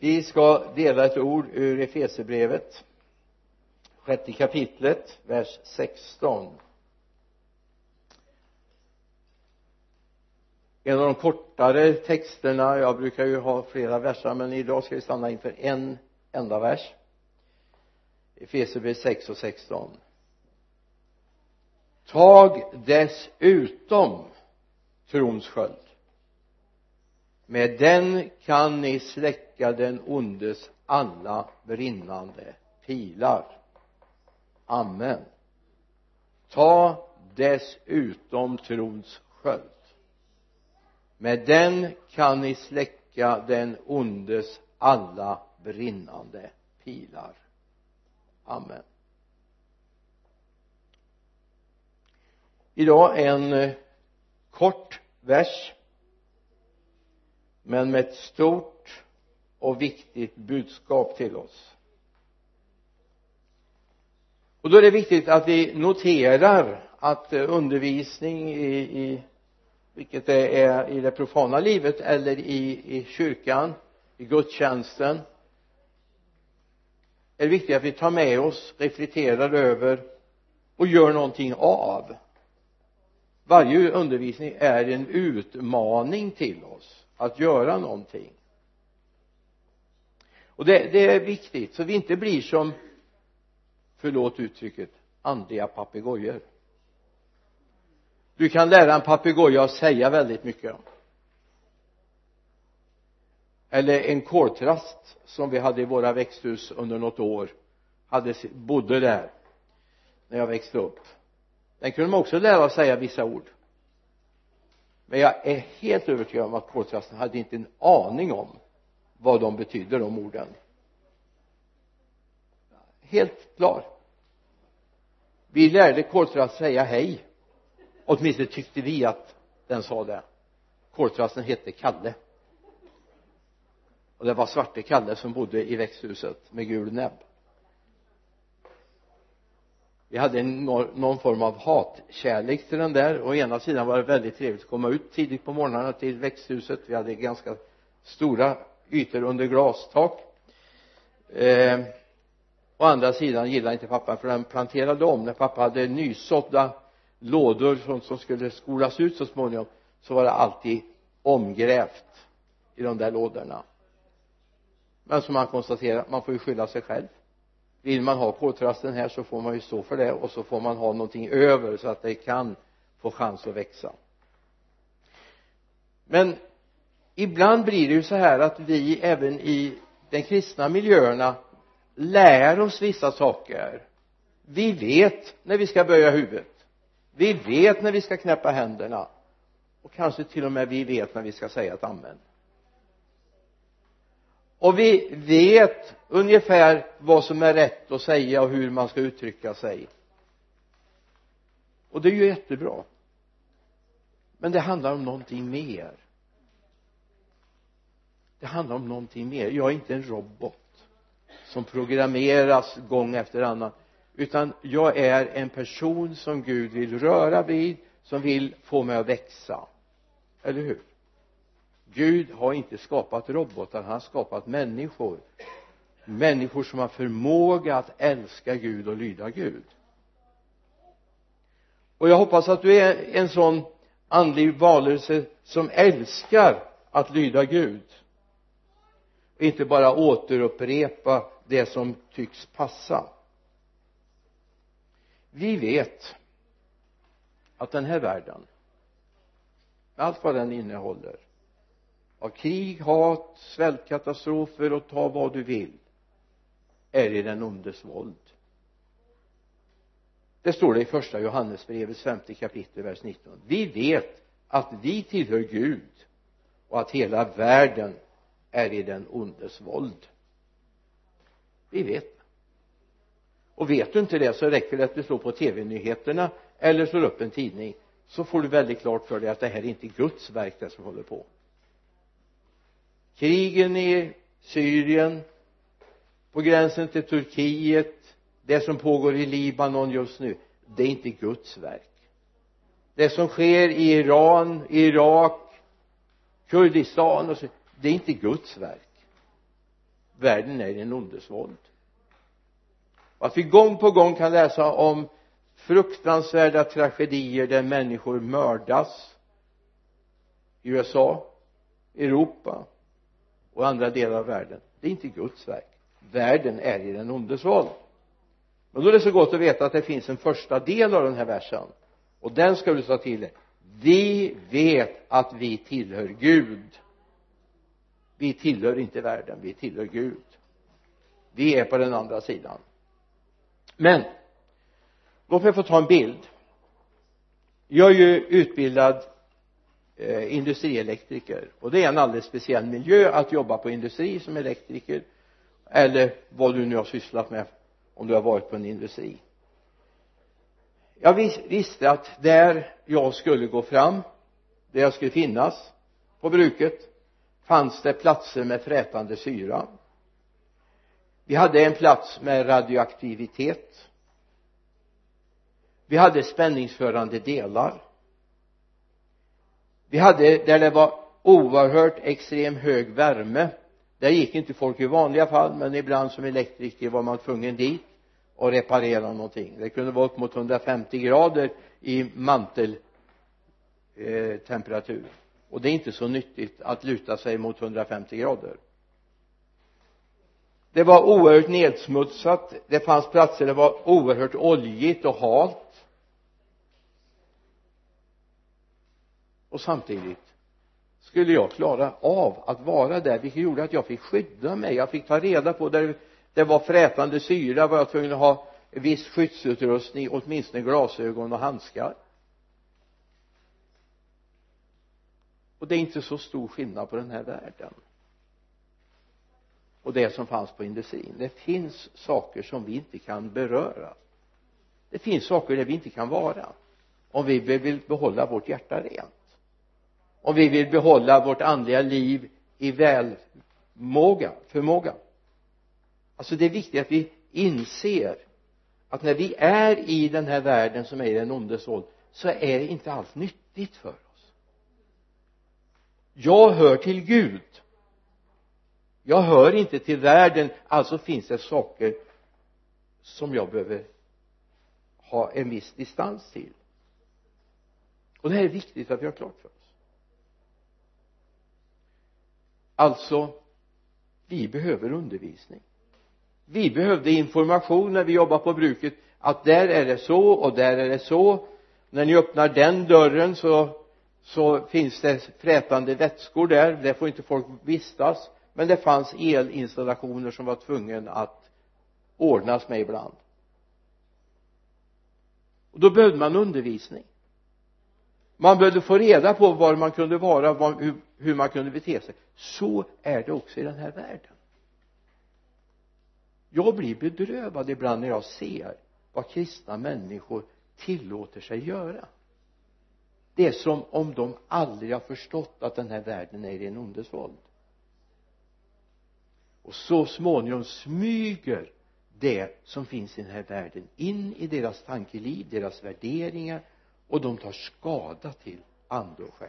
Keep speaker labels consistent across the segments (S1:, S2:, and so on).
S1: vi ska dela ett ord ur Efesierbrevet sjätte kapitlet vers 16 en av de kortare texterna jag brukar ju ha flera verser men idag ska vi stanna inför en enda vers. Efesierbrevet 6 och 16 tag dessutom trons sköld med den kan ni släcka den ondes alla brinnande pilar. Amen. Ta dessutom trons sköld. Med den kan ni släcka den ondes alla brinnande pilar. Amen. Idag en eh, kort vers men med ett stort och viktigt budskap till oss. Och då är det viktigt att vi noterar att eh, undervisning i, i vilket det är i det profana livet eller i, i kyrkan i gudstjänsten är det viktigt att vi tar med oss reflekterar över och gör någonting av. Varje undervisning är en utmaning till oss att göra någonting. Och det, det är viktigt så vi inte blir som förlåt uttrycket andliga papegojor du kan lära en papegoja att säga väldigt mycket eller en koltrast som vi hade i våra växthus under något år hade, bodde där när jag växte upp. Den kunde man också lära att säga vissa ord men jag är helt övertygad om att koltrasten hade inte en aning om vad de betydde de orden. Helt klar. Vi lärde koltrast säga hej. Åtminstone tyckte vi att den sa det. Koltrasten hette Kalle. Och det var svarte Kalle som bodde i växthuset med gul näbb vi hade en, någon form av hatkärlek till den där. Å ena sidan var det väldigt trevligt att komma ut tidigt på morgnarna till växthuset. Vi hade ganska stora ytor under glastak. Eh, å andra sidan gillade inte pappa för den planterade om. När pappa hade nysådda lådor som, som skulle skolas ut så småningom så var det alltid omgrävt i de där lådorna. Men som han konstaterar man får ju skylla sig själv vill man ha koltrasten här så får man ju stå för det och så får man ha någonting över så att det kan få chans att växa. Men ibland blir det ju så här att vi även i de kristna miljöerna lär oss vissa saker. Vi vet när vi ska böja huvudet. Vi vet när vi ska knäppa händerna. Och kanske till och med vi vet när vi ska säga ett amen och vi vet ungefär vad som är rätt att säga och hur man ska uttrycka sig. Och det är ju jättebra. Men det handlar om någonting mer. Det handlar om någonting mer. Jag är inte en robot som programmeras gång efter annan utan jag är en person som Gud vill röra vid som vill få mig att växa. Eller hur? Gud har inte skapat robotar han har skapat människor. Människor som har förmåga att älska Gud och lyda Gud. Och jag hoppas att du är en sån andlig varelse som älskar att lyda Gud. Och inte bara återupprepa det som tycks passa. Vi vet att den här världen med allt vad den innehåller av krig, hat, svältkatastrofer och ta vad du vill är i den ondes våld. Det står det i första Johannesbrevets femte kapitel vers 19 vi vet att vi tillhör Gud och att hela världen är i den ondes våld. Vi vet. Och vet du inte det så räcker det att du slår på tv-nyheterna eller slår upp en tidning så får du väldigt klart för dig att det här är inte Guds verk det som håller på krigen i Syrien på gränsen till Turkiet det som pågår i Libanon just nu det är inte Guds verk. Det som sker i Iran, Irak, Kurdistan och så det är inte Guds verk. Världen är i en ondes våld och att vi gång på gång kan läsa om fruktansvärda tragedier där människor mördas i USA Europa och andra delar av världen. Det är inte Guds verk. Världen är i den ondes våld men då är det så gott att veta att det finns en första del av den här versen. Och den ska du ta till dig. Vi vet att vi tillhör Gud. Vi tillhör inte världen, vi tillhör Gud. Vi är på den andra sidan. Men låt mig få ta en bild. Jag är ju utbildad eh, industrielektriker. Och det är en alldeles speciell miljö att jobba på industri som elektriker eller vad du nu har sysslat med om du har varit på en industri. Jag visste att där jag skulle gå fram där jag skulle finnas på bruket fanns det platser med frätande syra. Vi hade en plats med radioaktivitet. Vi hade spänningsförande delar vi hade där det var oerhört extrem hög värme där gick inte folk i vanliga fall men ibland som elektriker var man tvungen dit och reparera någonting. Det kunde vara upp mot 150 grader i manteltemperatur eh, och det är inte så nyttigt att luta sig mot 150 grader. Det var oerhört nedsmutsat det fanns platser där det var oerhört oljigt och halt. Och samtidigt skulle jag klara av att vara där vilket gjorde att jag fick skydda mig. Jag fick ta reda på där det var frätande syra var jag tvungen att ha viss skyddsutrustning åtminstone glasögon och handskar. Och det är inte så stor skillnad på den här världen. Och det som fanns på industrin. Det finns saker som vi inte kan beröra. Det finns saker där vi inte kan vara om vi vill behålla vårt hjärta rent om vi vill behålla vårt andliga liv i välmåga, förmåga. Alltså det är viktigt att vi inser att när vi är i den här världen som är i den ondes våld så är det inte alls nyttigt för oss. Jag hör till Gud. Jag hör inte till världen. Alltså finns det saker som jag behöver ha en viss distans till. Och det här är viktigt att vi har klart för oss alltså vi behöver undervisning. Vi behövde information när vi jobbade på bruket att där är det så och där är det så. När ni öppnar den dörren så så finns det frätande vätskor där. Där får inte folk vistas. Men det fanns elinstallationer som var tvungen att ordnas med ibland. Och då behövde man undervisning. Man behövde få reda på var man kunde vara var, hur, hur man kunde bete sig. Så är det också i den här världen. Jag blir bedrövad ibland när jag ser vad kristna människor tillåter sig göra. Det är som om de aldrig har förstått att den här världen är i en ondes våld och så småningom smyger det som finns i den här världen in i deras tankeliv, deras värderingar och de tar skada till ande och själ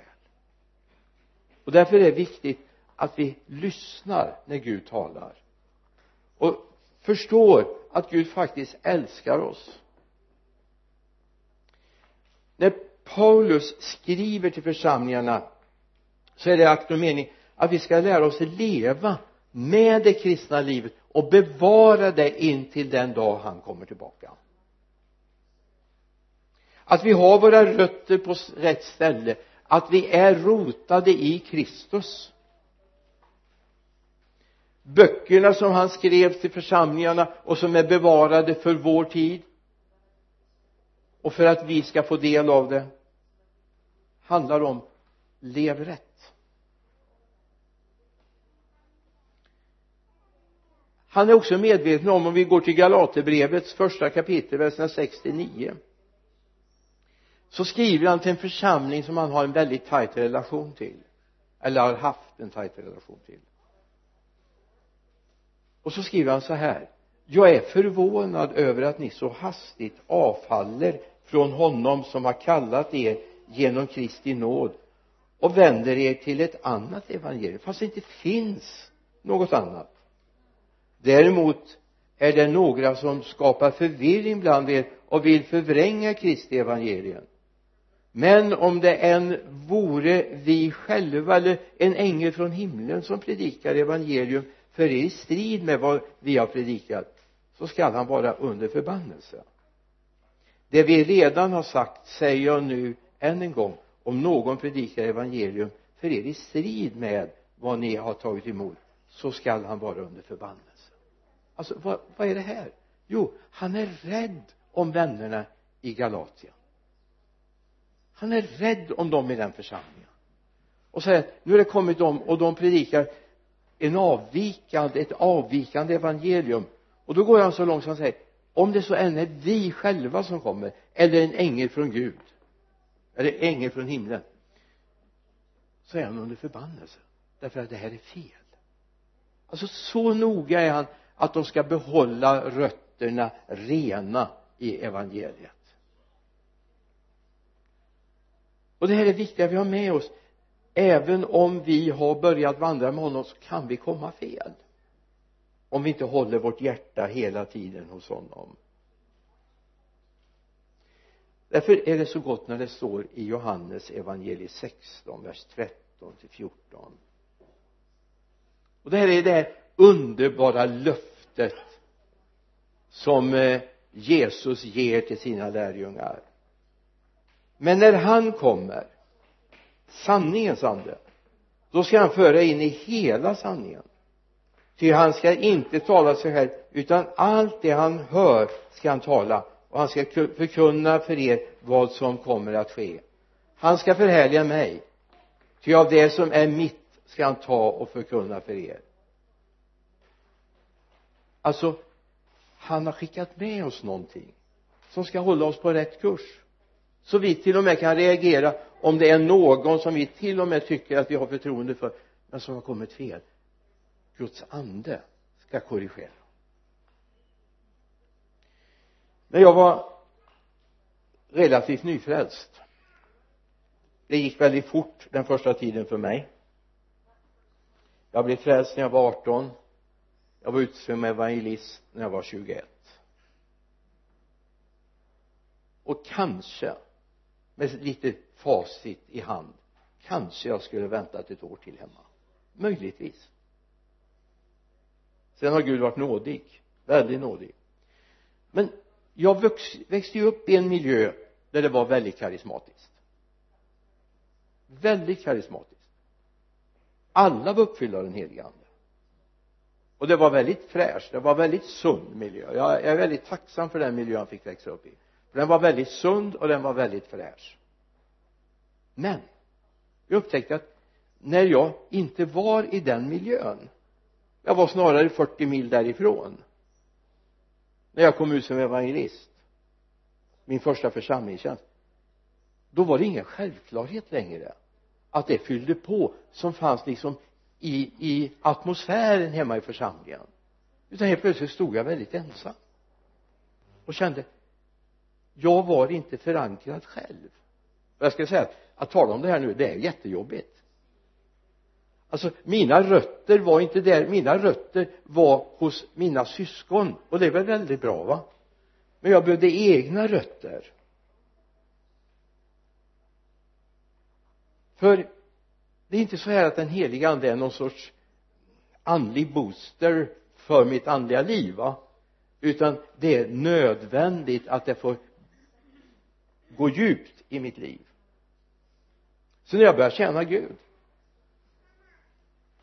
S1: och därför är det viktigt att vi lyssnar när Gud talar. Och förstår att Gud faktiskt älskar oss. När Paulus skriver till församlingarna så är det akt och mening att vi ska lära oss leva med det kristna livet och bevara det in till den dag han kommer tillbaka. Att vi har våra rötter på rätt ställe att vi är rotade i Kristus. Böckerna som han skrev till församlingarna och som är bevarade för vår tid och för att vi ska få del av det handlar om lev rätt han är också medveten om om vi går till Galaterbrevets första kapitel verserna 69 så skriver han till en församling som han har en väldigt tajt relation till. Eller har haft en tajt relation till. Och så skriver han så här. Jag är förvånad över att ni så hastigt avfaller från honom som har kallat er genom Kristi nåd och vänder er till ett annat evangelium fast det inte finns något annat. Däremot är det några som skapar förvirring bland er och vill förvränga Kristi evangelium men om det än vore vi själva eller en ängel från himlen som predikar evangelium för er i strid med vad vi har predikat så skall han vara under förbannelse. Det vi redan har sagt säger jag nu än en gång om någon predikar evangelium för er i strid med vad ni har tagit emot så skall han vara under förbannelse. Alltså vad, vad är det här? Jo han är rädd om vännerna i Galatien han är rädd om dem i den församlingen. Och säger nu har det kommit dem och de predikar en avvikande, ett avvikande evangelium. Och då går han så långt som han säger om det så än är vi själva som kommer eller en ängel från Gud eller ängel från himlen så är han under förbannelse därför att det här är fel. Alltså så noga är han att de ska behålla rötterna rena i evangeliet. Och det här är viktigt att vi har med oss. Även om vi har börjat vandra med honom så kan vi komma fel. Om vi inte håller vårt hjärta hela tiden hos honom. Därför är det så gott när det står i Johannes evangeliet 16 vers 13 till 14 och det här är det underbara löftet som eh, Jesus ger till sina lärjungar men när han kommer sanningens ande då ska han föra in i hela sanningen. Ty han ska inte tala sig själv utan allt det han hör ska han tala och han ska förkunna för er vad som kommer att ske. Han ska förhärliga mig ty av det som är mitt ska han ta och förkunna för er. Alltså han har skickat med oss någonting som ska hålla oss på rätt kurs så vi till och med kan reagera om det är någon som vi till och med tycker att vi har förtroende för men som har kommit fel. Guds ande ska korrigera. När jag var relativt nyfrälst det gick väldigt fort den första tiden för mig. Jag blev frälst när jag var 18 jag var ute som evangelist när jag var 21 och kanske med lite facit i hand. Kanske jag skulle väntat ett år till hemma. Möjligtvis. Sen har Gud varit nådig. Väldigt nådig. Men jag växte ju upp i en miljö där det var väldigt karismatiskt. Väldigt karismatiskt. Alla var uppfyllda av den helige ande. Och det var väldigt fräscht. Det var väldigt sund miljö. Jag är väldigt tacksam för den miljö jag fick växa upp i för den var väldigt sund och den var väldigt fräsch. Men jag upptäckte att när jag inte var i den miljön jag var snarare 40 mil därifrån när jag kom ut som evangelist min första församlingstjänst då var det ingen självklarhet längre att det fyllde på som fanns liksom i, i atmosfären hemma i församlingen. Utan helt plötsligt stod jag väldigt ensam och kände jag var inte förankrad själv. Och jag ska säga att, att tala om det här nu det är jättejobbigt. Alltså mina rötter var inte där. Mina rötter var hos mina syskon. Och det är väl väldigt bra va? Men jag behövde egna rötter. För det är inte så här att den heliga ande är någon sorts andlig booster för mitt andliga liv va? Utan det är nödvändigt att det får gå djupt i mitt liv. Så när jag började tjäna Gud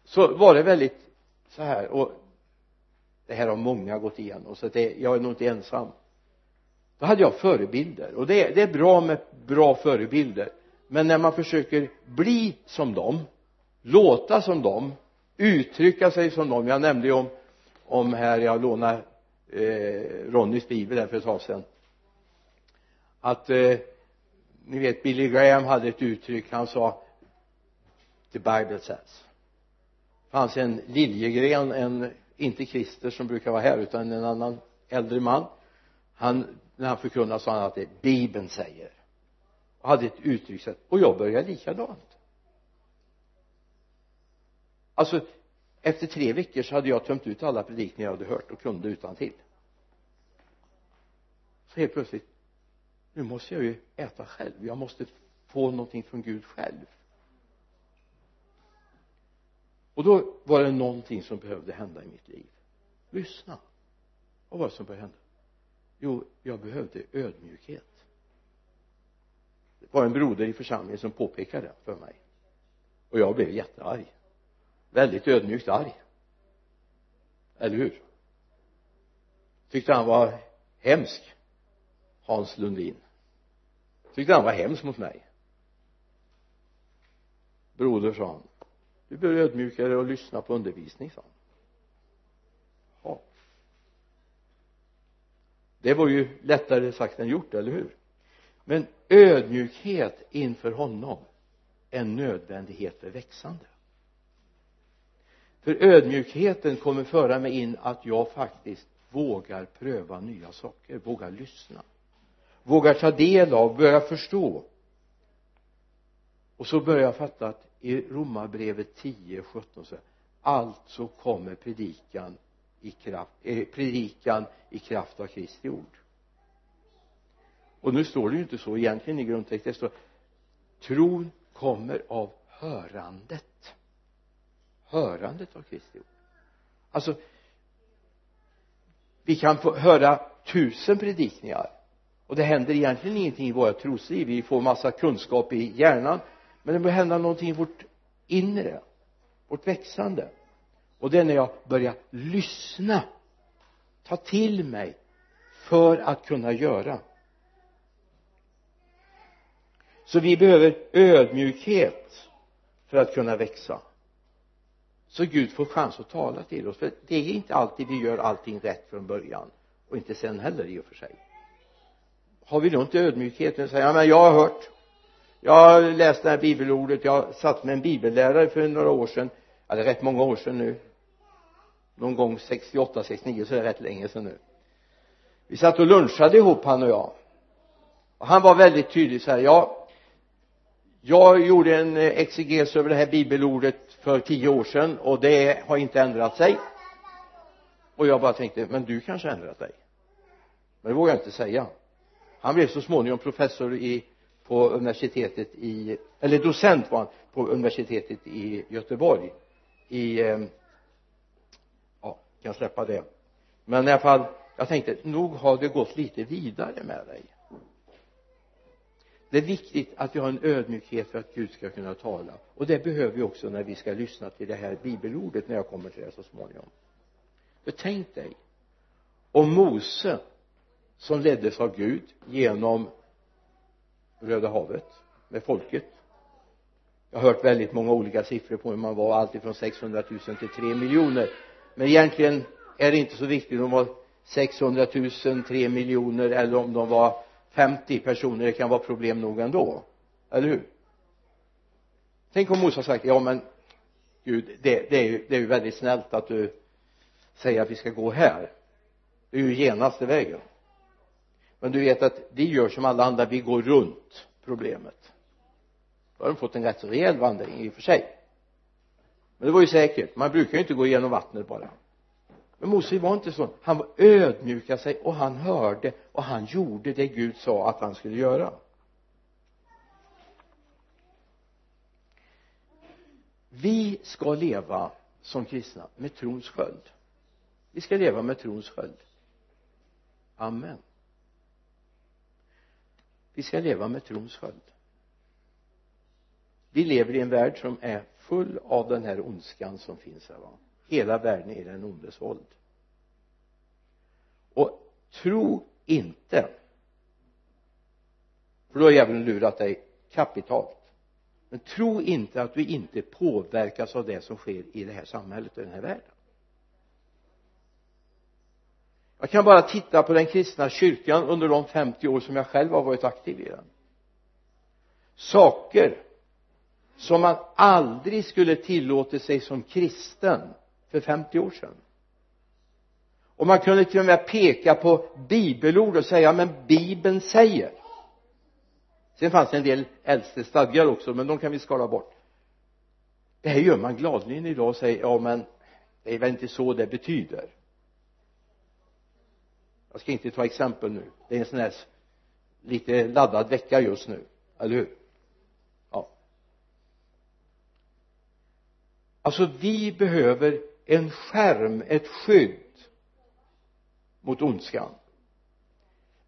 S1: så var det väldigt så här och det här har många gått igenom så det, jag är nog inte ensam. Då hade jag förebilder och det, det är bra med bra förebilder. Men när man försöker bli som dem låta som dem uttrycka sig som dem. Jag nämnde ju om om här jag lånade eh, Ronnys bibel här för ett tag sedan att eh, ni vet Billy Graham hade ett uttryck. Han sa the Bible says. Det fanns en Liljegren en inte Christer som brukar vara här utan en annan äldre man. Han när han förkunnade sa han att det bibeln säger. Och hade ett uttryckssätt och jag började likadant. Alltså efter tre veckor så hade jag tömt ut alla predikningar jag hade hört och kunde utan till. så helt plötsligt nu måste jag ju äta själv. Jag måste få någonting från Gud själv. Och då var det någonting som behövde hända i mitt liv. Lyssna vad var det som började hända. Jo jag behövde ödmjukhet. Det var en broder i församlingen som påpekade det för mig. Och jag blev jättearg. Väldigt ödmjukt arg. Eller hur? Tyckte han var hemsk Hans Lundin tyckte han var hemsk mot mig. Broder sa han. Du bör ödmjuka dig och lyssna på undervisning sa han. Ja. Det var ju lättare sagt än gjort, eller hur? Men ödmjukhet inför honom är en nödvändighet för växande. För ödmjukheten kommer föra mig in att jag faktiskt vågar pröva nya saker, vågar lyssna vågar ta del av, börjar förstå. Och så börjar jag fatta att i romarbrevet 10, 17 så alltså kommer predikan i kraft, eh, predikan i kraft av Kristi ord. Och nu står det ju inte så egentligen i grundtexten. Det står tron kommer av hörandet. Hörandet av Kristi ord. Alltså vi kan få höra tusen predikningar och det händer egentligen ingenting i våra trosliv. Vi får massa kunskap i hjärnan men det börjar hända någonting i vårt inre vårt växande. Och det är när jag börjar lyssna ta till mig för att kunna göra. Så vi behöver ödmjukhet för att kunna växa. Så Gud får chans att tala till oss. För det är inte alltid vi gör allting rätt från början. Och inte sen heller i och för sig har vi då inte ödmjukheten att säga ja men jag har hört. Jag har läst det här bibelordet. Jag satt med en bibellärare för några år sedan. Ja det är rätt många år sedan nu. Någon gång 68, 69 så är det rätt länge sedan nu. Vi satt och lunchade ihop han och jag. Och han var väldigt tydlig så här ja jag gjorde en eh, exeges över det här bibelordet för tio år sedan och det har inte ändrat sig. Och jag bara tänkte men du kanske har ändrat dig. Men det vågar jag inte säga han blev så småningom professor i på universitetet i eller docent var han på universitetet i Göteborg i ehm, ja, kan släppa det. Men i alla fall jag tänkte nog har det gått lite vidare med dig. Det är viktigt att vi har en ödmjukhet för att Gud ska kunna tala. Och det behöver vi också när vi ska lyssna till det här bibelordet när jag kommer till det så småningom. För tänk dig om Mose som leddes av Gud genom Röda havet med folket. Jag har hört väldigt många olika siffror på hur man var alltifrån 600 000 till 3 miljoner. Men egentligen är det inte så viktigt om de var 600 000, 3 miljoner eller om de var 50 personer. Det kan vara problem nog ändå. Eller hur? Tänk om Mose har sagt ja men Gud det, det är ju det är ju väldigt snällt att du säger att vi ska gå här. Det är ju genaste vägen men du vet att vi gör som alla andra. Vi går runt problemet. Då har de fått en rätt så rejäl vandring i och för sig. Men det var ju säkert. Man brukar ju inte gå igenom vattnet bara. Men Mose var inte så han ödmjukade sig och han hörde och han gjorde det Gud sa att han skulle göra. Vi ska leva som kristna med trons sköld. Vi ska leva med trons sköld. Amen vi ska leva med trons sköld. Vi lever i en värld som är full av den här ondskan som finns här va? Hela världen är den ondes våld. Och tro inte för då har djävulen lurat dig kapitalt. Men tro inte att du inte påverkas av det som sker i det här samhället och den här världen jag kan bara titta på den kristna kyrkan under de 50 år som jag själv har varit aktiv i den. Saker som man aldrig skulle tillåta sig som kristen för 50 år sedan. Och man kunde till och med peka på bibelord och säga men bibeln säger. Sen fanns det en del äldste stadgar också men de kan vi skala bort. Det här gör man gladeligen idag och säger ja men det är väl inte så det betyder jag ska inte ta exempel nu. Det är en sån här lite laddad vecka just nu. Eller hur? Ja. Alltså vi behöver en skärm, ett skydd mot ondskan.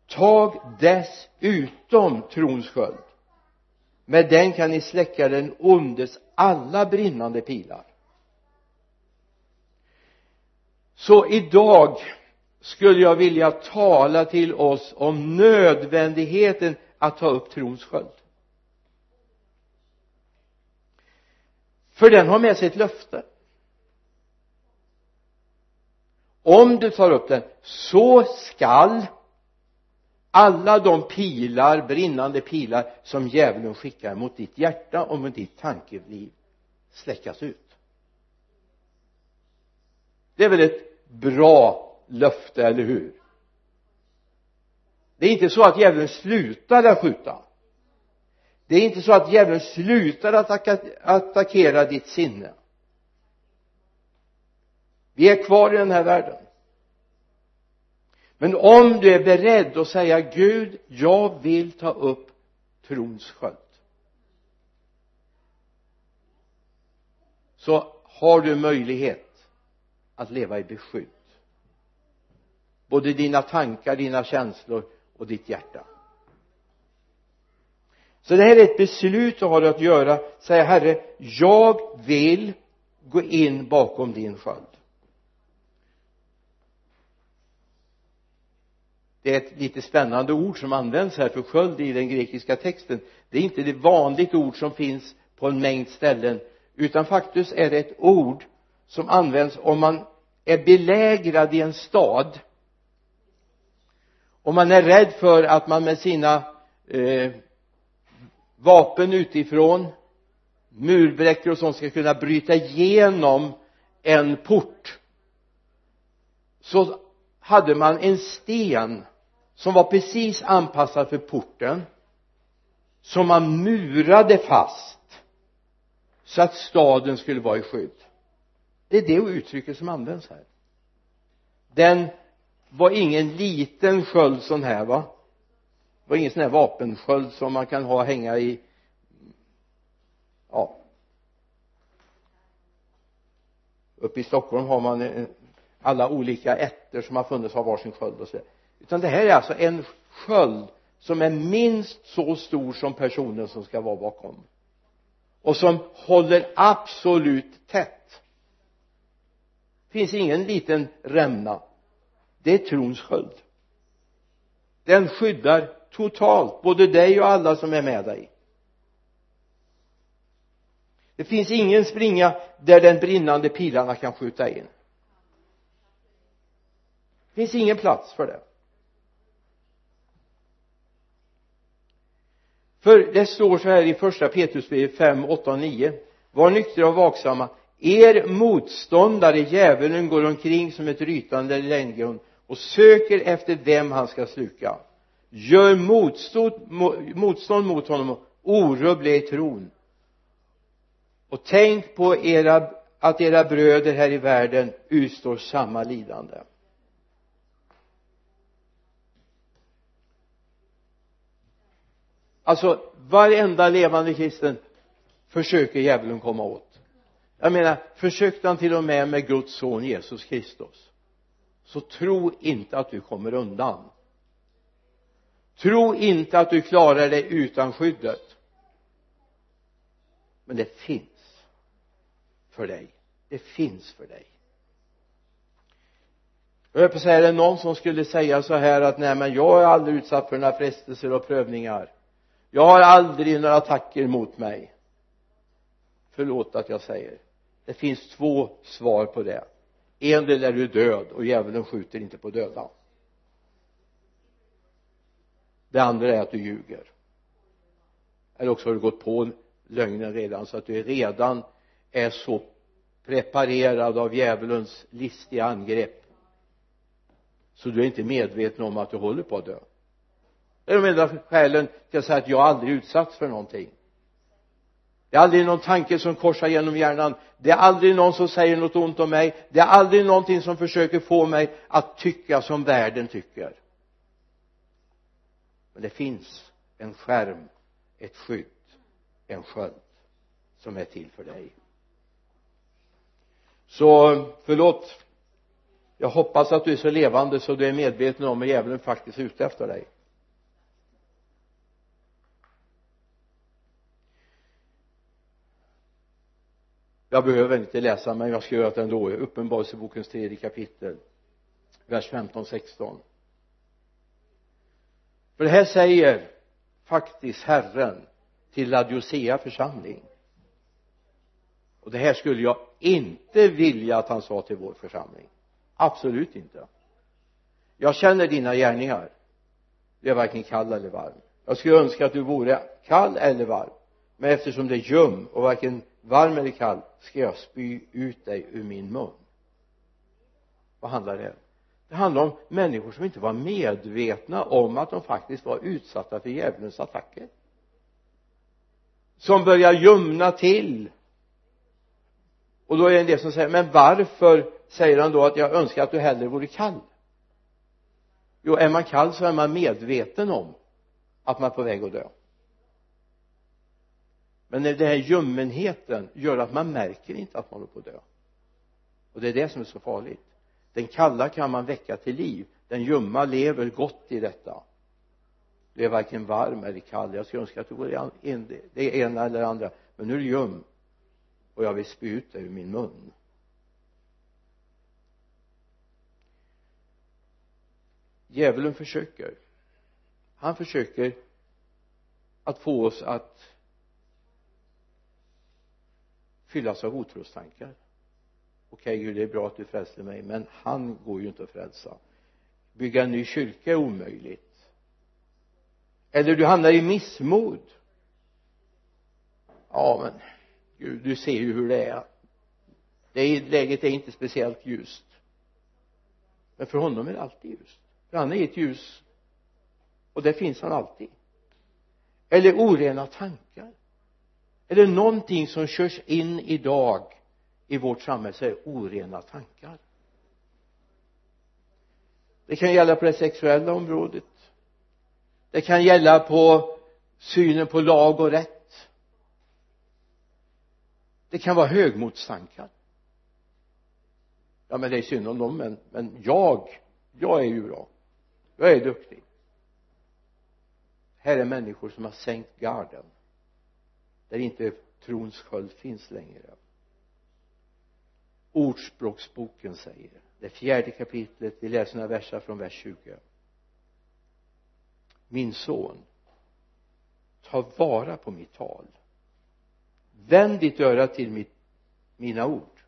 S1: Tag dessutom trons sköld. Med den kan ni släcka den ondes alla brinnande pilar. Så idag skulle jag vilja tala till oss om nödvändigheten att ta upp trons sköld. För den har med sig ett löfte. Om du tar upp den så skall alla de pilar, brinnande pilar som djävulen skickar mot ditt hjärta och mot ditt tankeliv släckas ut. Det är väl ett bra löfte, eller hur? Det är inte så att djävulen slutar att skjuta. Det är inte så att djävulen slutar att attackera ditt sinne. Vi är kvar i den här världen. Men om du är beredd att säga Gud jag vill ta upp trons sköld. Så har du möjlighet att leva i beskydd både dina tankar, dina känslor och ditt hjärta. Så det här är ett beslut du har att göra säga herre jag vill gå in bakom din sköld. Det är ett lite spännande ord som används här för sköld i den grekiska texten. Det är inte det vanligt ord som finns på en mängd ställen utan faktiskt är det ett ord som används om man är belägrad i en stad och man är rädd för att man med sina eh, vapen utifrån murbräckor och sånt ska kunna bryta igenom en port. Så hade man en sten som var precis anpassad för porten som man murade fast så att staden skulle vara i skydd. Det är det uttrycket som används här. Den var ingen liten sköld sån här va? Det var ingen sån här vapensköld som man kan ha hänga i. Ja. Uppe i Stockholm har man eh, alla olika ätter som har funnits har varsin sköld och så utan det här är alltså en sköld som är minst så stor som personen som ska vara bakom. Och som håller absolut tätt. Finns ingen liten rämna det är trons sköld. Den skyddar totalt både dig och alla som är med dig. Det finns ingen springa där den brinnande pilarna kan skjuta in. Det finns ingen plats för det. För det står så här i första Petrusbrevet 5, 8 och 9 var nyktra och vaksamma. Er motståndare djävulen går omkring som ett rytande lejon och söker efter vem han ska sluka. Gör motstånd, motstånd mot honom orubbliga i tron. Och tänk på era, att era bröder här i världen utstår samma lidande. Alltså varenda levande kristen försöker djävulen komma åt. Jag menar försökte han till och med med Guds son Jesus Kristus så tro inte att du kommer undan. Tro inte att du klarar dig utan skyddet. Men det finns för dig. Det finns för dig. Jag höll på att säga, är det någon som skulle säga så här att nej men jag är aldrig utsatt för några frestelser och prövningar. Jag har aldrig några attacker mot mig. Förlåt att jag säger. Det finns två svar på det en del är du död och djävulen skjuter inte på döda. Det andra är att du ljuger. Eller också har du gått på lögnen redan så att du redan är så preparerad av djävulens listiga angrepp så du är inte medveten om att du håller på att dö. Det är de enda skälen till att säga att jag aldrig utsatts för någonting det är aldrig någon tanke som korsar genom hjärnan. Det är aldrig någon som säger något ont om mig. Det är aldrig någonting som försöker få mig att tycka som världen tycker. Men det finns en skärm ett skydd en sköld som är till för dig. Så förlåt. Jag hoppas att du är så levande så du är medveten om att djävulen faktiskt är ute efter dig. Jag behöver inte läsa men jag ska göra det ändå. Uppenbarelsebokens tredje kapitel vers 15 16 för det här säger faktiskt Herren till Laodicea församling. Och det här skulle jag inte vilja att han sa till vår församling. Absolut inte. Jag känner dina gärningar. Du är varken kall eller varm. Jag skulle önska att du vore kall eller varm. Men eftersom det är ljum och varken varm eller kall ska jag spy ut dig ur min mun. Vad handlar det om? Det handlar om människor som inte var medvetna om att de faktiskt var utsatta för djävulens attacker. Som börjar ljumna till. Och då är det en del som säger men varför? Säger han då att jag önskar att du hellre vore kall. Jo är man kall så är man medveten om att man är på väg att dö men den här ljummenheten gör att man märker inte att man håller på att dö. Och det är det som är så farligt. Den kalla kan man väcka till liv. Den ljumma lever gott i detta. Du är varken varm eller kall. Jag skulle önska att du vore det ena eller andra. Men nu är du ljum. Och jag vill spy ut dig ur min mun. Djävulen försöker. Han försöker att få oss att fyllas av otrostankar. Okej Gud det är bra att du frälste mig men han går ju inte att frälsa. Bygga en ny kyrka är omöjligt. Eller du hamnar i missmod. Ja men Gud du ser ju hur det är. Det är, läget är inte speciellt ljust. Men för honom är det alltid ljust. För han är ett ljus och där finns han alltid. Eller orena tankar är det någonting som körs in idag i vårt samhälle så är det orena tankar. Det kan gälla på det sexuella området. Det kan gälla på synen på lag och rätt. Det kan vara högmodstankar ja men det är synd om dem men, men jag jag är ju bra. Jag är duktig. Här är människor som har sänkt garden där inte trons sköld finns längre. Ordspråksboken säger det fjärde kapitlet vi läser några verser från vers 20 min son ta vara på mitt tal. Vänd ditt öra till mitt, mina ord.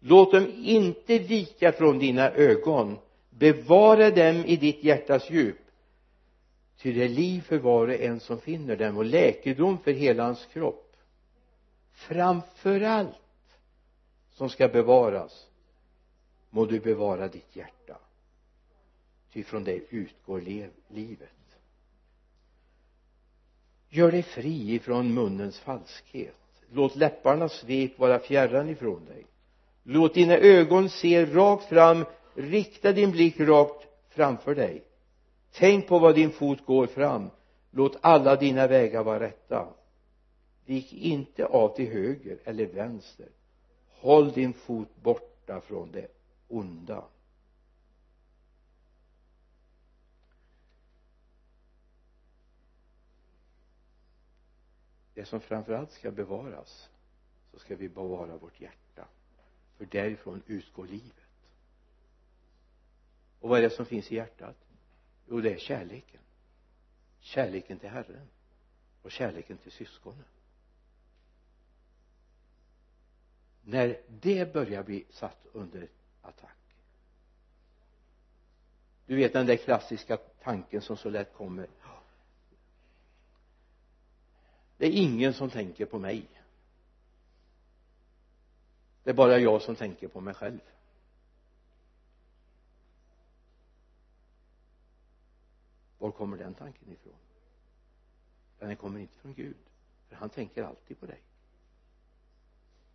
S1: Låt dem inte vika från dina ögon. Bevara dem i ditt hjärtas djup ty det är liv för var och en som finner dem och läkedom för hela hans kropp. Framför allt som ska bevaras må du bevara ditt hjärta. Ty från det utgår lev, livet. Gör dig fri ifrån munnens falskhet. Låt läpparnas svek vara fjärran ifrån dig. Låt dina ögon se rakt fram. Rikta din blick rakt framför dig tänk på vad din fot går fram. Låt alla dina vägar vara rätta. Vik inte av till höger eller vänster. Håll din fot borta från det onda. Det som framförallt ska bevaras så ska vi bevara vårt hjärta. För därifrån utgår livet. Och vad är det som finns i hjärtat? Jo det är kärleken. Kärleken till Herren och kärleken till syskonen. När det börjar bli satt under attack. Du vet den där klassiska tanken som så lätt kommer. Det är ingen som tänker på mig. Det är bara jag som tänker på mig själv. Var kommer den tanken ifrån? Den kommer inte från Gud för han tänker alltid på dig.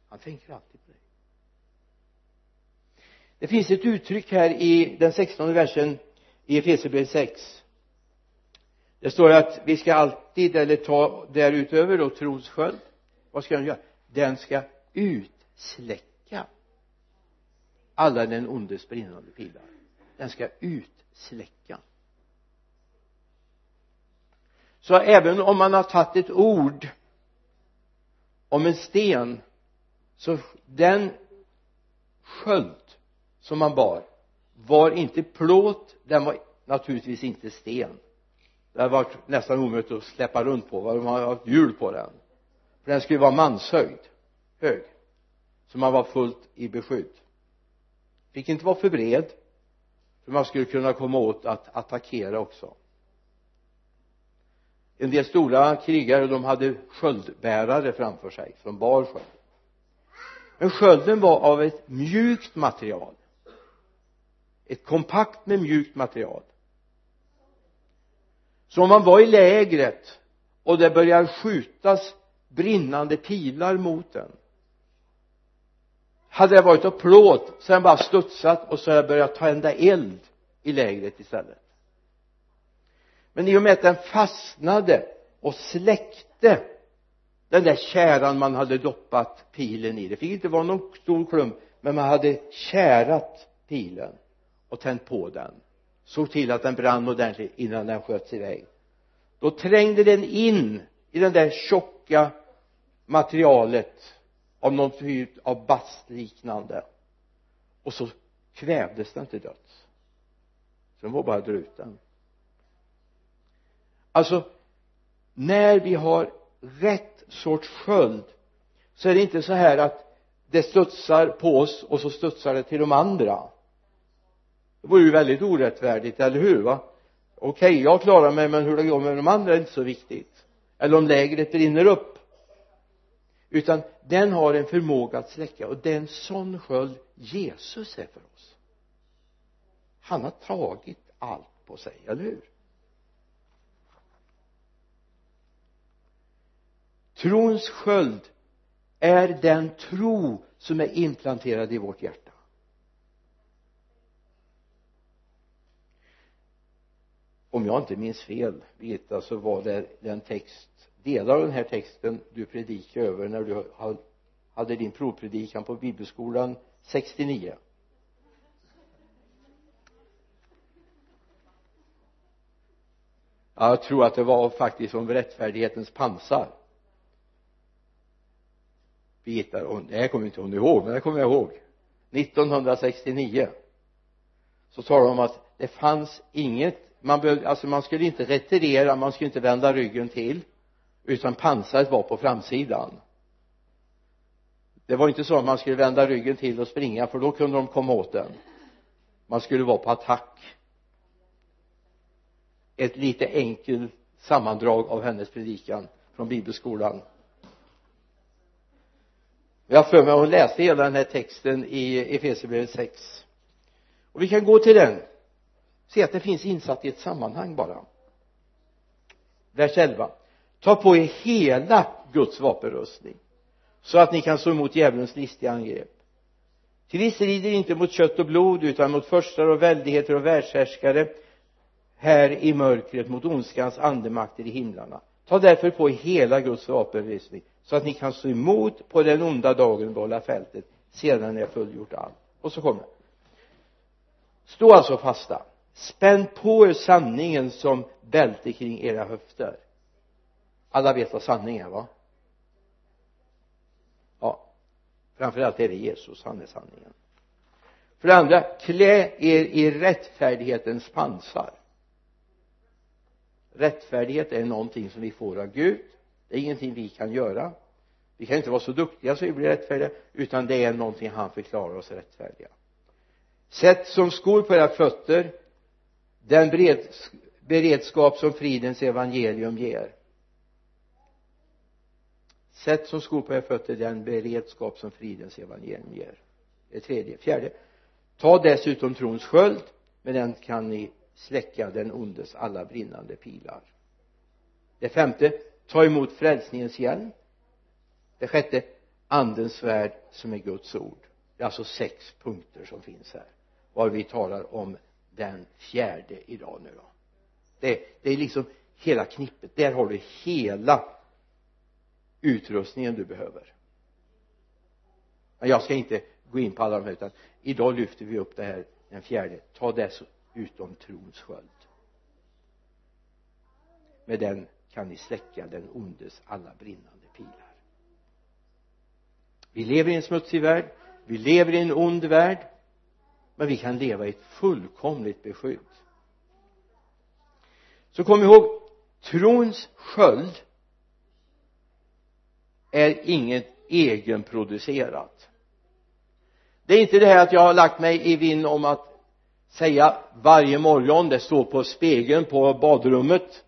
S1: Han tänker alltid på dig. Det finns ett uttryck här i den sextonde versen i Efesierbrevet 6 det står att vi ska alltid eller ta därutöver då trons sköld vad ska den göra? Den ska utsläcka alla den ondes brinnande pilar. Den ska utsläcka så även om man har tagit ett ord om en sten så den sköld som man bar var inte plåt den var naturligtvis inte sten. Det hade varit nästan omöjligt att släppa runt på man hade haft hjul på den. För den skulle vara manshöjd hög så man var fullt i beskydd. Fick inte vara för bred för man skulle kunna komma åt att attackera också en del stora krigare de hade sköldbärare framför sig som bar sköld men skölden var av ett mjukt material. Ett kompakt med mjukt material. Så om man var i lägret och det började skjutas brinnande pilar mot den hade det varit av plåt så den bara studsat och så hade det börjat tända eld i lägret istället men i och med att den fastnade och släckte den där käran man hade doppat pilen i. Det fick inte vara någon stor klump men man hade kärat pilen och tänt på den. Såg till att den brann ordentligt innan den sköts iväg. Då trängde den in i det där tjocka materialet av någon typ av bastliknande. Och så kvävdes den till döds. Sen var bara druten alltså när vi har rätt sorts sköld så är det inte så här att det studsar på oss och så studsar det till de andra. Det vore ju väldigt orättfärdigt, eller hur va? Okej, okay, jag klarar mig men hur det går med de andra är inte så viktigt. Eller om lägret brinner upp. Utan den har en förmåga att släcka och det är en sån sköld Jesus är för oss. Han har tagit allt på sig, eller hur? Trons sköld är den tro som är implanterad i vårt hjärta. Om jag inte minns fel Birgitta så var det den text delar av den här texten du predikade över när du hade din provpredikan på bibelskolan 69 jag tror att det var faktiskt om rättfärdighetens pansar. Birgitta, och det här kommer inte hon ihåg men det kommer jag ihåg. 1969 så talade de om att det fanns inget man behövde, alltså man skulle inte retirera, man skulle inte vända ryggen till utan pansaret var på framsidan. Det var inte så att man skulle vända ryggen till och springa för då kunde de komma åt den. Man skulle vara på attack. Ett lite enkelt sammandrag av hennes predikan från bibelskolan jag har för mig att hon läste hela den här texten i Efesierbrevet 6 och vi kan gå till den. Se att det finns insatt i ett sammanhang bara. Vers 11 ta på er hela Guds vapenrustning så att ni kan stå emot djävulens listiga angrepp. Till vi strider inte mot kött och blod utan mot förstar och väldigheter och världshärskare här i mörkret mot ondskans andemakter i himlarna. Ta därför på er hela Guds vapenrustning så att ni kan stå emot på den onda dagen och behålla fältet sedan ni har fullgjort allt. Och så kommer stå alltså fasta. Spänn på er sanningen som bälte kring era höfter. Alla vet vad sanning är va? Ja. Framförallt är det Jesus. Han är sanningen. För det andra klä er i rättfärdighetens pansar. Rättfärdighet är någonting som vi får av Gud det är ingenting vi kan göra. Vi kan inte vara så duktiga så vi blir rättfärdiga utan det är någonting han förklarar oss rättfärdiga. Sätt som skor på era fötter den beredskap som fridens evangelium ger. Sätt som skor på era fötter den beredskap som fridens evangelium ger. Det tredje. Fjärde. Ta dessutom trons sköld med den kan ni släcka den ondes alla brinnande pilar. Det femte ta emot frälsningens hjälm det sjätte andens värld som är Guds ord. Det är alltså sex punkter som finns här. Var vi talar om den fjärde idag nu då. Det, det är liksom hela knippet. Där har du hela utrustningen du behöver. Men jag ska inte gå in på alla de här utan idag lyfter vi upp det här den fjärde. Ta dessutom trons sköld. Med den kan ni släcka den ondes alla brinnande pilar. Vi lever i en smutsig värld vi lever i en ond värld men vi kan leva i ett fullkomligt beskydd. Så kom ihåg trons sköld är inget egenproducerat. Det är inte det här att jag har lagt mig i vinn om att säga varje morgon det står på spegeln på badrummet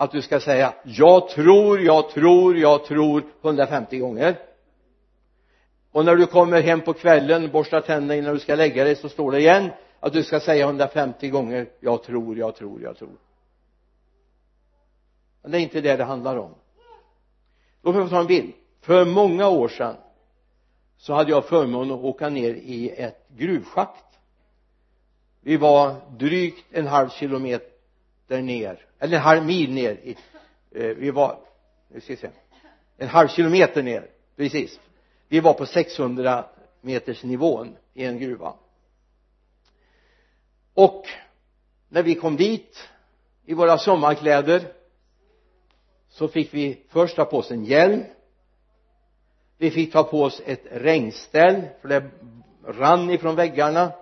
S1: att du ska säga jag tror, jag tror, jag tror 150 gånger. Och när du kommer hem på kvällen borstar tänderna innan du ska lägga dig så står det igen att du ska säga 150 gånger jag tror, jag tror, jag tror. Men det är inte det det handlar om. Låt mig få ta en bild. För många år sedan så hade jag förmånen att åka ner i ett gruvschakt. Vi var drygt en halv kilometer ner eller en halv mil ner i, eh, vi var nu ska vi se en halv kilometer ner precis. Vi var på 600 meters nivån i en gruva. Och när vi kom dit i våra sommarkläder så fick vi först ta på oss en hjälm. Vi fick ta på oss ett regnställ för det rann ifrån väggarna.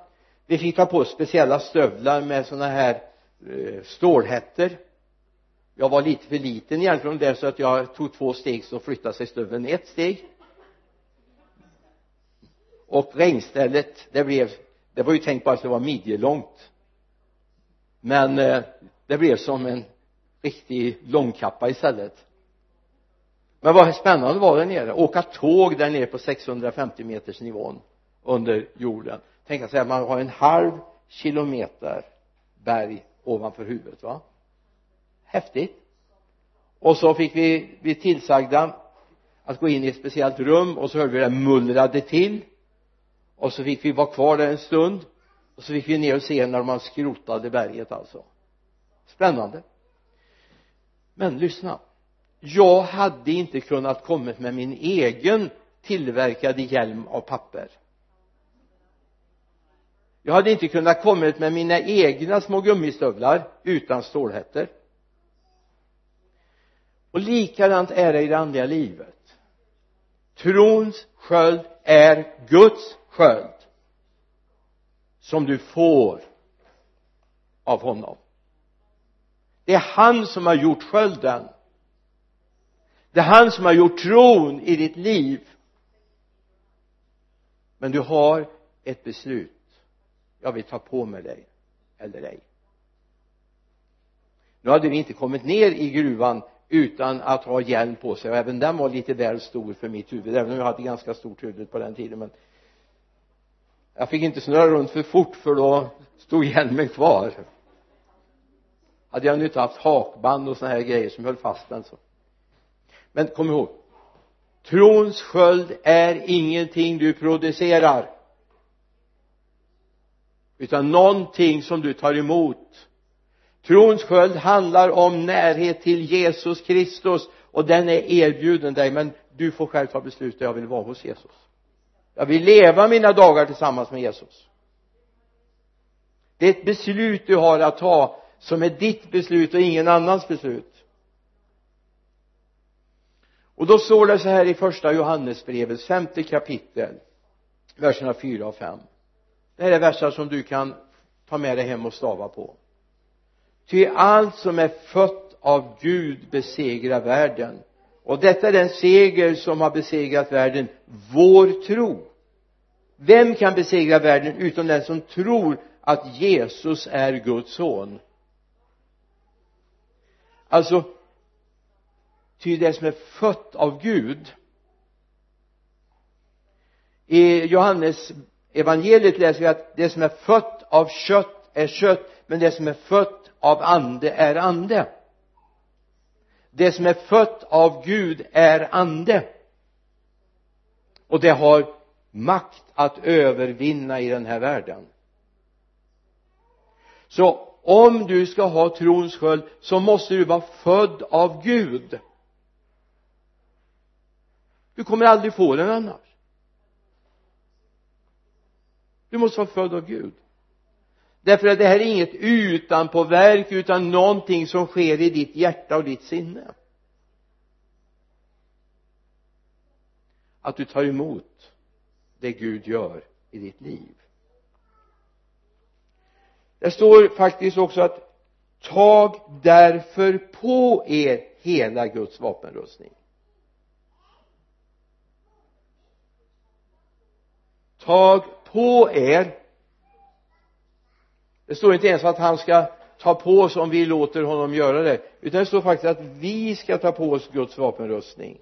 S1: Vi fick ta på oss speciella stövlar med sådana här eh, Eh, stålhättor jag var lite för liten egentligen där så att jag tog två steg så flyttade sig stöveln ett steg. Och regnstället det blev det var ju tänkt bara att det var midjelångt. Men eh, det blev som en riktig långkappa istället. Men vad spännande var där nere. Åka tåg där nere på 650 meters nivån under jorden. Tänka sig att man har en halv kilometer berg ovanför huvudet va? Häftigt. Och så fick vi bli tillsagda att gå in i ett speciellt rum och så hörde vi det mullrade till. Och så fick vi vara kvar där en stund. Och så fick vi ner och se när man skrotade berget alltså. Spännande. Men lyssna. Jag hade inte kunnat kommit med min egen tillverkade hjälm av papper jag hade inte kunnat kommit med mina egna små gummistövlar utan stålhättor och likadant är det i det andliga livet. Trons sköld är Guds sköld som du får av honom. Det är han som har gjort skölden. Det är han som har gjort tron i ditt liv. Men du har ett beslut jag vill ta på mig dig eller ej. Nu hade vi inte kommit ner i gruvan utan att ha hjälm på sig och även den var lite väl stor för mitt huvud även om jag hade ganska stort huvud på den tiden men jag fick inte snurra runt för fort för då stod hjälmen kvar. Hade jag nu inte haft hakband och såna här grejer som höll fast den så. Men kom ihåg trons sköld är ingenting du producerar utan någonting som du tar emot. Trons sköld handlar om närhet till Jesus Kristus och den är erbjuden dig men du får själv ta beslutet jag vill vara hos Jesus. Jag vill leva mina dagar tillsammans med Jesus. Det är ett beslut du har att ta som är ditt beslut och ingen annans beslut. Och då står det så här i första Johannesbrevets femte kapitel verserna 4 och 5 det här är versar som du kan ta med dig hem och stava på. Ty allt som är fött av Gud besegrar världen. Och detta är den seger som har besegrat världen vår tro. Vem kan besegra världen utom den som tror att Jesus är Guds son? Alltså ty det som är fött av Gud i Johannes evangeliet läser vi att det som är fött av kött är kött men det som är fött av ande är ande. Det som är fött av Gud är ande. Och det har makt att övervinna i den här världen. Så om du ska ha trons sköld så måste du vara född av Gud. Du kommer aldrig få den annars du måste vara född av Gud. Därför att det här är inget utanpåverk utan någonting som sker i ditt hjärta och ditt sinne. Att du tar emot det Gud gör i ditt liv. Det står faktiskt också att tag därför på er hela Guds vapenrustning. Tag på er. Det står inte ens att han ska ta på oss om vi låter honom göra det utan det står faktiskt att vi ska ta på oss Guds vapenrustning.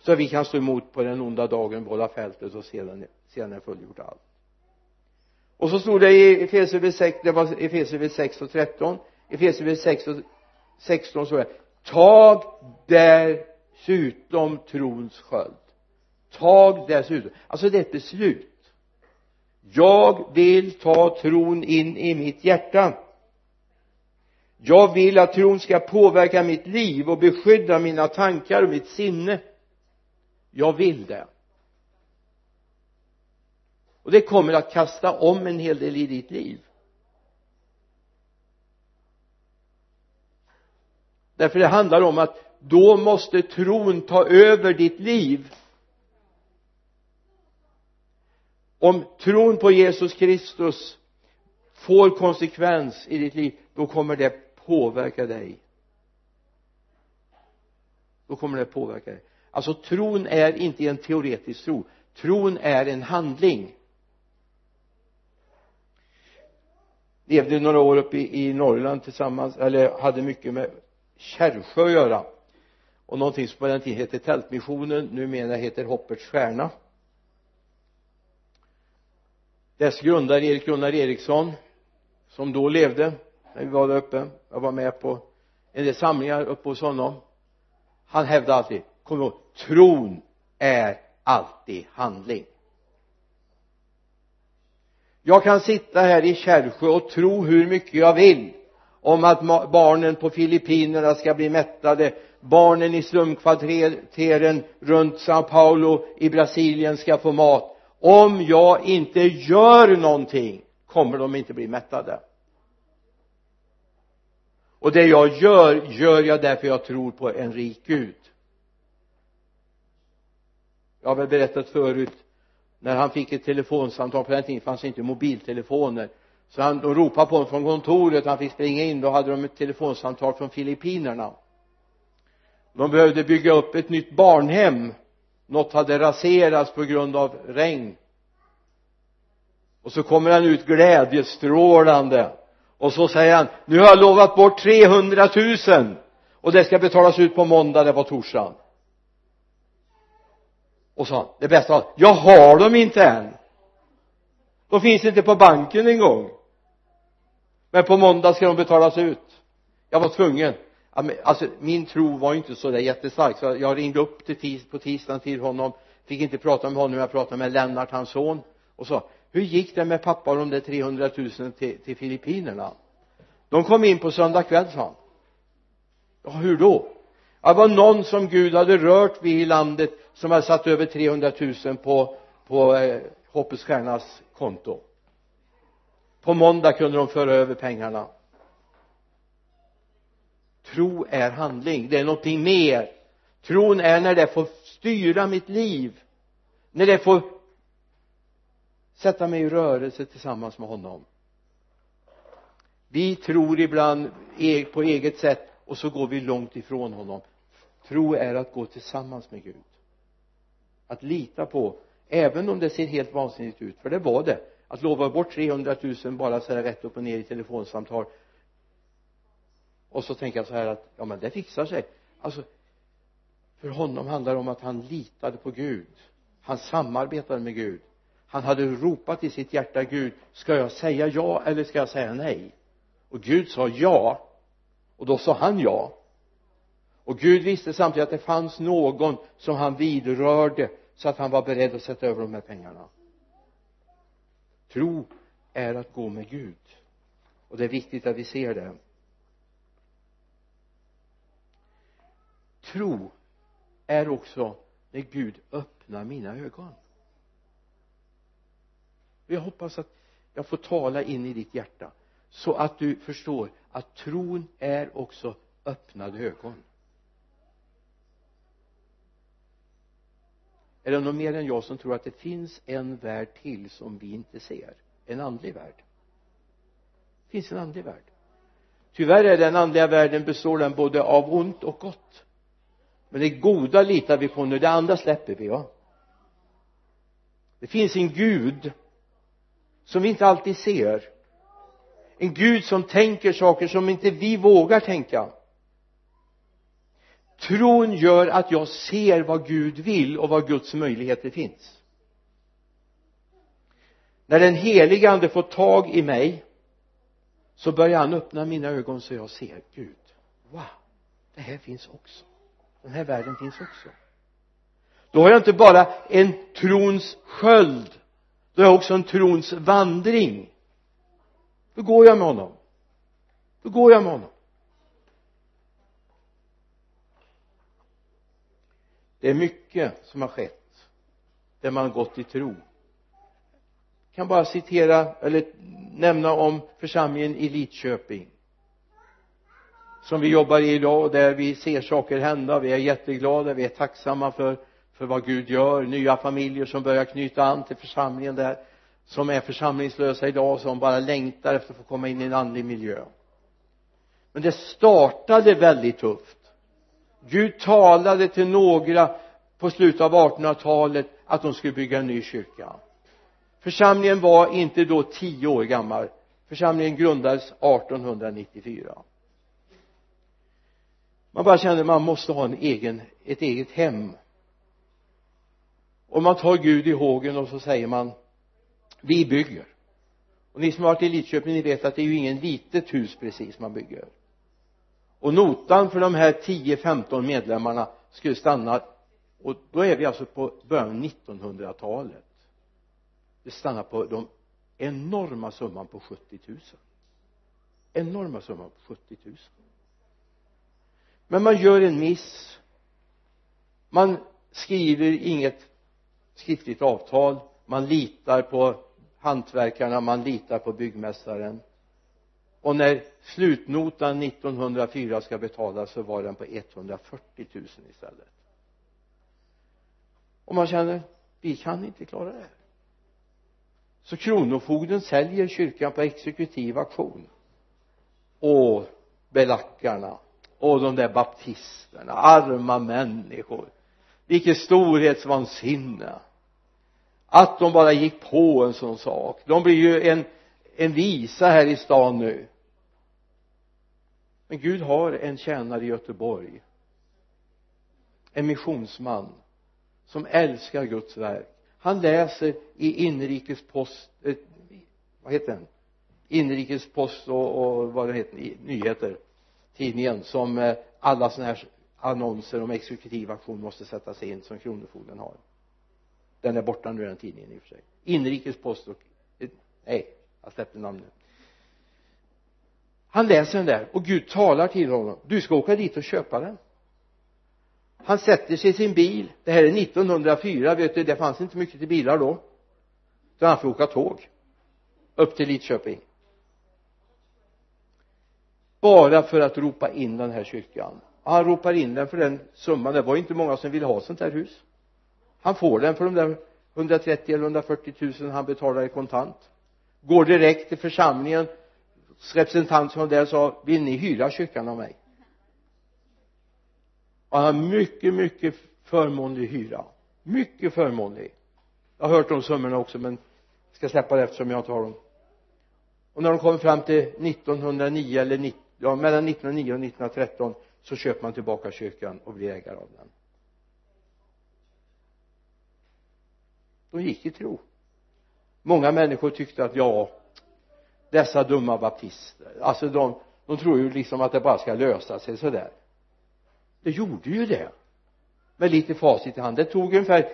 S1: Så att vi kan stå emot på den onda dagen behålla fältet och sedan, sedan är fullgjort allt. Och så stod det i Efesierbrevet 6 det var Efesierbrevet 6 och 13 Efesierbrevet 6 och 16 så är det tag dessutom trons sköld tag dessutom. Alltså det är ett beslut. Jag vill ta tron in i mitt hjärta. Jag vill att tron ska påverka mitt liv och beskydda mina tankar och mitt sinne. Jag vill det. Och det kommer att kasta om en hel del i ditt liv. Därför det handlar om att då måste tron ta över ditt liv. Om tron på Jesus Kristus får konsekvens i ditt liv då kommer det påverka dig. Då kommer det påverka dig. Alltså tron är inte en teoretisk tro. Tron är en handling. Levde några år uppe i, i Norrland tillsammans eller hade mycket med Kärrsjö att göra. Och någonting som på den tiden hette Tältmissionen numera heter Hoppets stjärna dess grundare Erik Gunnar Eriksson som då levde när vi var där uppe jag var med på en del samlingar uppe hos honom. Han hävdade alltid kom ihåg tron är alltid handling. Jag kan sitta här i Kärrsjö och tro hur mycket jag vill om att barnen på Filippinerna ska bli mättade barnen i slumkvarteren runt Sao Paulo i Brasilien ska få mat om jag inte gör någonting kommer de inte bli mättade. Och det jag gör gör jag därför jag tror på en rik Gud. Jag har väl berättat förut när han fick ett telefonsamtal på den tiden fanns inte mobiltelefoner. Så han, de ropade på honom från kontoret han fick springa in då hade de ett telefonsamtal från Filippinerna. De behövde bygga upp ett nytt barnhem något hade raserats på grund av regn. Och så kommer han ut glädjestrålande. Och så säger han nu har jag lovat bort 300 000 och det ska betalas ut på måndag det var torsdag och sa det bästa var jag har dem inte än? De finns inte på banken en gång. Men på måndag ska de betalas ut. Jag var tvungen alltså min tro var inte så där jättestark så jag ringde upp till tis, på tisdagen till honom fick inte prata med honom jag pratade med Lennart hans son och sa hur gick det med pappa och de där 300 000 till, till Filippinerna? De kom in på söndag kväll sa han. Ja hur då? Det var någon som Gud hade rört vid i landet som hade satt över 300 000 på på eh, Hoppets stjärnas konto. På måndag kunde de föra över pengarna tro är handling. Det är någonting mer. Tron är när det får styra mitt liv. När det får sätta mig i rörelse tillsammans med honom. Vi tror ibland e- på eget sätt och så går vi långt ifrån honom. Tro är att gå tillsammans med Gud. Att lita på även om det ser helt vansinnigt ut för det var det att lova bort 300 000 bara så här rätt upp och ner i telefonsamtal och så tänker jag så här att ja men det fixar sig. Alltså för honom handlar det om att han litade på Gud. Han samarbetade med Gud. Han hade ropat i sitt hjärta Gud ska jag säga ja eller ska jag säga nej? Och Gud sa ja. Och då sa han ja. Och Gud visste samtidigt att det fanns någon som han vidrörde så att han var beredd att sätta över de här pengarna. Tro är att gå med Gud. Och det är viktigt att vi ser det. Tro är också när Gud öppnar mina ögon. Jag hoppas att jag får tala in i ditt hjärta så att du förstår att tron är också öppnade ögon. Är det någon mer än jag som tror att det finns en värld till som vi inte ser? En andlig värld? Det finns en andlig värld? Tyvärr är den andliga världen består den både av ont och gott men det goda litar vi på nu det andra släpper vi va? Det finns en gud som vi inte alltid ser. En gud som tänker saker som inte vi vågar tänka. Tron gör att jag ser vad Gud vill och var Guds möjligheter finns. När den helige ande får tag i mig så börjar han öppna mina ögon så jag ser Gud. Wow det här finns också den här världen finns också. Då har jag inte bara en trons sköld då har jag också en trons vandring. Då går jag med honom. Då går jag med honom. Det är mycket som har skett där man har gått i tro. Jag kan bara citera eller nämna om församlingen i Lidköping som vi jobbar i idag och där vi ser saker hända. Vi är jätteglada vi är tacksamma för för vad Gud gör. Nya familjer som börjar knyta an till församlingen där som är församlingslösa idag som bara längtar efter att få komma in i en andlig miljö. Men det startade väldigt tufft. Gud talade till några på slutet av 1800-talet att de skulle bygga en ny kyrka. Församlingen var inte då tio år gammal. Församlingen grundades 1894 man bara kände att man måste ha en egen, ett eget hem. Och man tar Gud i hågen och så säger man vi bygger. Och ni som har varit i Lidköping ni vet att det är ju ingen litet hus precis man bygger. Och notan för de här 10-15 medlemmarna skulle stanna och då är vi alltså på början av 1900-talet det stannar på de enorma summan på 70 000 enorma summan på 70 000 men man gör en miss. Man skriver inget skriftligt avtal. Man litar på hantverkarna man litar på byggmästaren. Och när slutnotan 1904 ska betalas så var den på 140 000 istället. Och man känner vi kan inte klara det här. Så kronofogden säljer kyrkan på exekutiv auktion. Och belackarna och de där baptisterna arma människor. Vilket storhetsvansinne. Att de bara gick på en sån sak. De blir ju en en visa här i stan nu. Men Gud har en tjänare i Göteborg. En missionsman som älskar Guds verk. Han läser i inrikespost eh, vad heter den? Inrikespost och, och vad det heter nyheter tidningen som eh, alla sådana här annonser om exekutiv aktion måste sättas in som kronofogden har. Den är borta nu den tidningen i och för sig. Inrikespost och eh, nej jag släppte namnet. Han läser den där och Gud talar till honom. Du ska åka dit och köpa den. Han sätter sig i sin bil. Det här är 1904 vet du. Det fanns inte mycket till bilar då. Så han får åka tåg upp till Lidköping bara för att ropa in den här kyrkan. Han ropar in den för den summan. Det var inte många som ville ha sånt här hus. Han får den för de där 130 eller 140 000 han betalar i kontant. Går direkt till församlingen. Representant som var där sa vill ni hyra kyrkan av mig? Och han har mycket mycket förmånlig hyra. Mycket förmånlig. Jag har hört de summorna också men ska släppa det eftersom jag inte har dem. Och när de kommer fram till 1909 eller 90, ja mellan 1909 och 1913 så köper man tillbaka kyrkan och blir ägare av den. De gick i tro. Många människor tyckte att ja dessa dumma baptister alltså de, de tror ju liksom att det bara ska lösa sig sådär. Det gjorde ju det. Med lite facit i hand. Det tog ungefär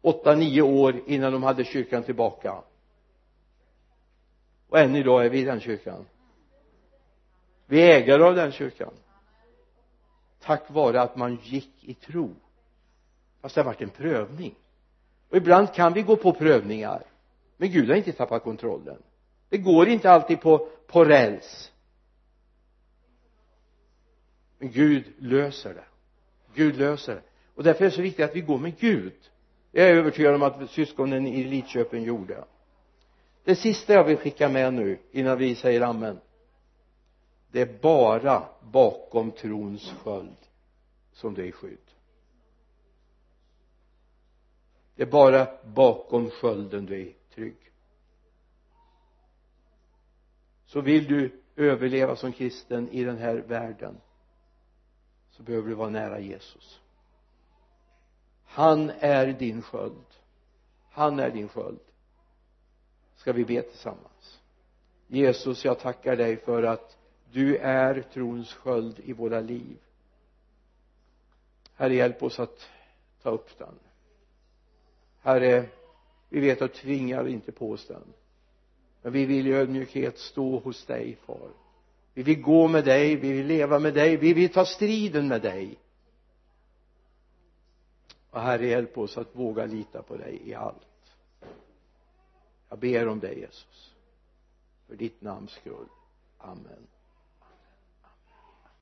S1: åtta, nio år innan de hade kyrkan tillbaka. Och än idag är vi i den kyrkan vi är ägare av den kyrkan. Tack vare att man gick i tro. Fast det har varit en prövning. Och ibland kan vi gå på prövningar. Men Gud har inte tappat kontrollen. Det går inte alltid på, på räls. Men Gud löser det. Gud löser det. Och därför är det så viktigt att vi går med Gud. Jag är övertygad om att syskonen i Lidköping gjorde. Det sista jag vill skicka med nu innan vi säger amen det är bara bakom trons sköld som du är i skydd. Det är bara bakom skölden du är trygg. Så vill du överleva som kristen i den här världen så behöver du vara nära Jesus. Han är din sköld. Han är din sköld. Ska vi be tillsammans? Jesus jag tackar dig för att du är trons sköld i våra liv. Herre hjälp oss att ta upp den. Herre vi vet att tvingar inte på oss den. Men vi vill i ödmjukhet stå hos dig far. Vi vill gå med dig, vi vill leva med dig, vi vill ta striden med dig. Och herre hjälp oss att våga lita på dig i allt. Jag ber om dig Jesus. För ditt namns skull. Amen.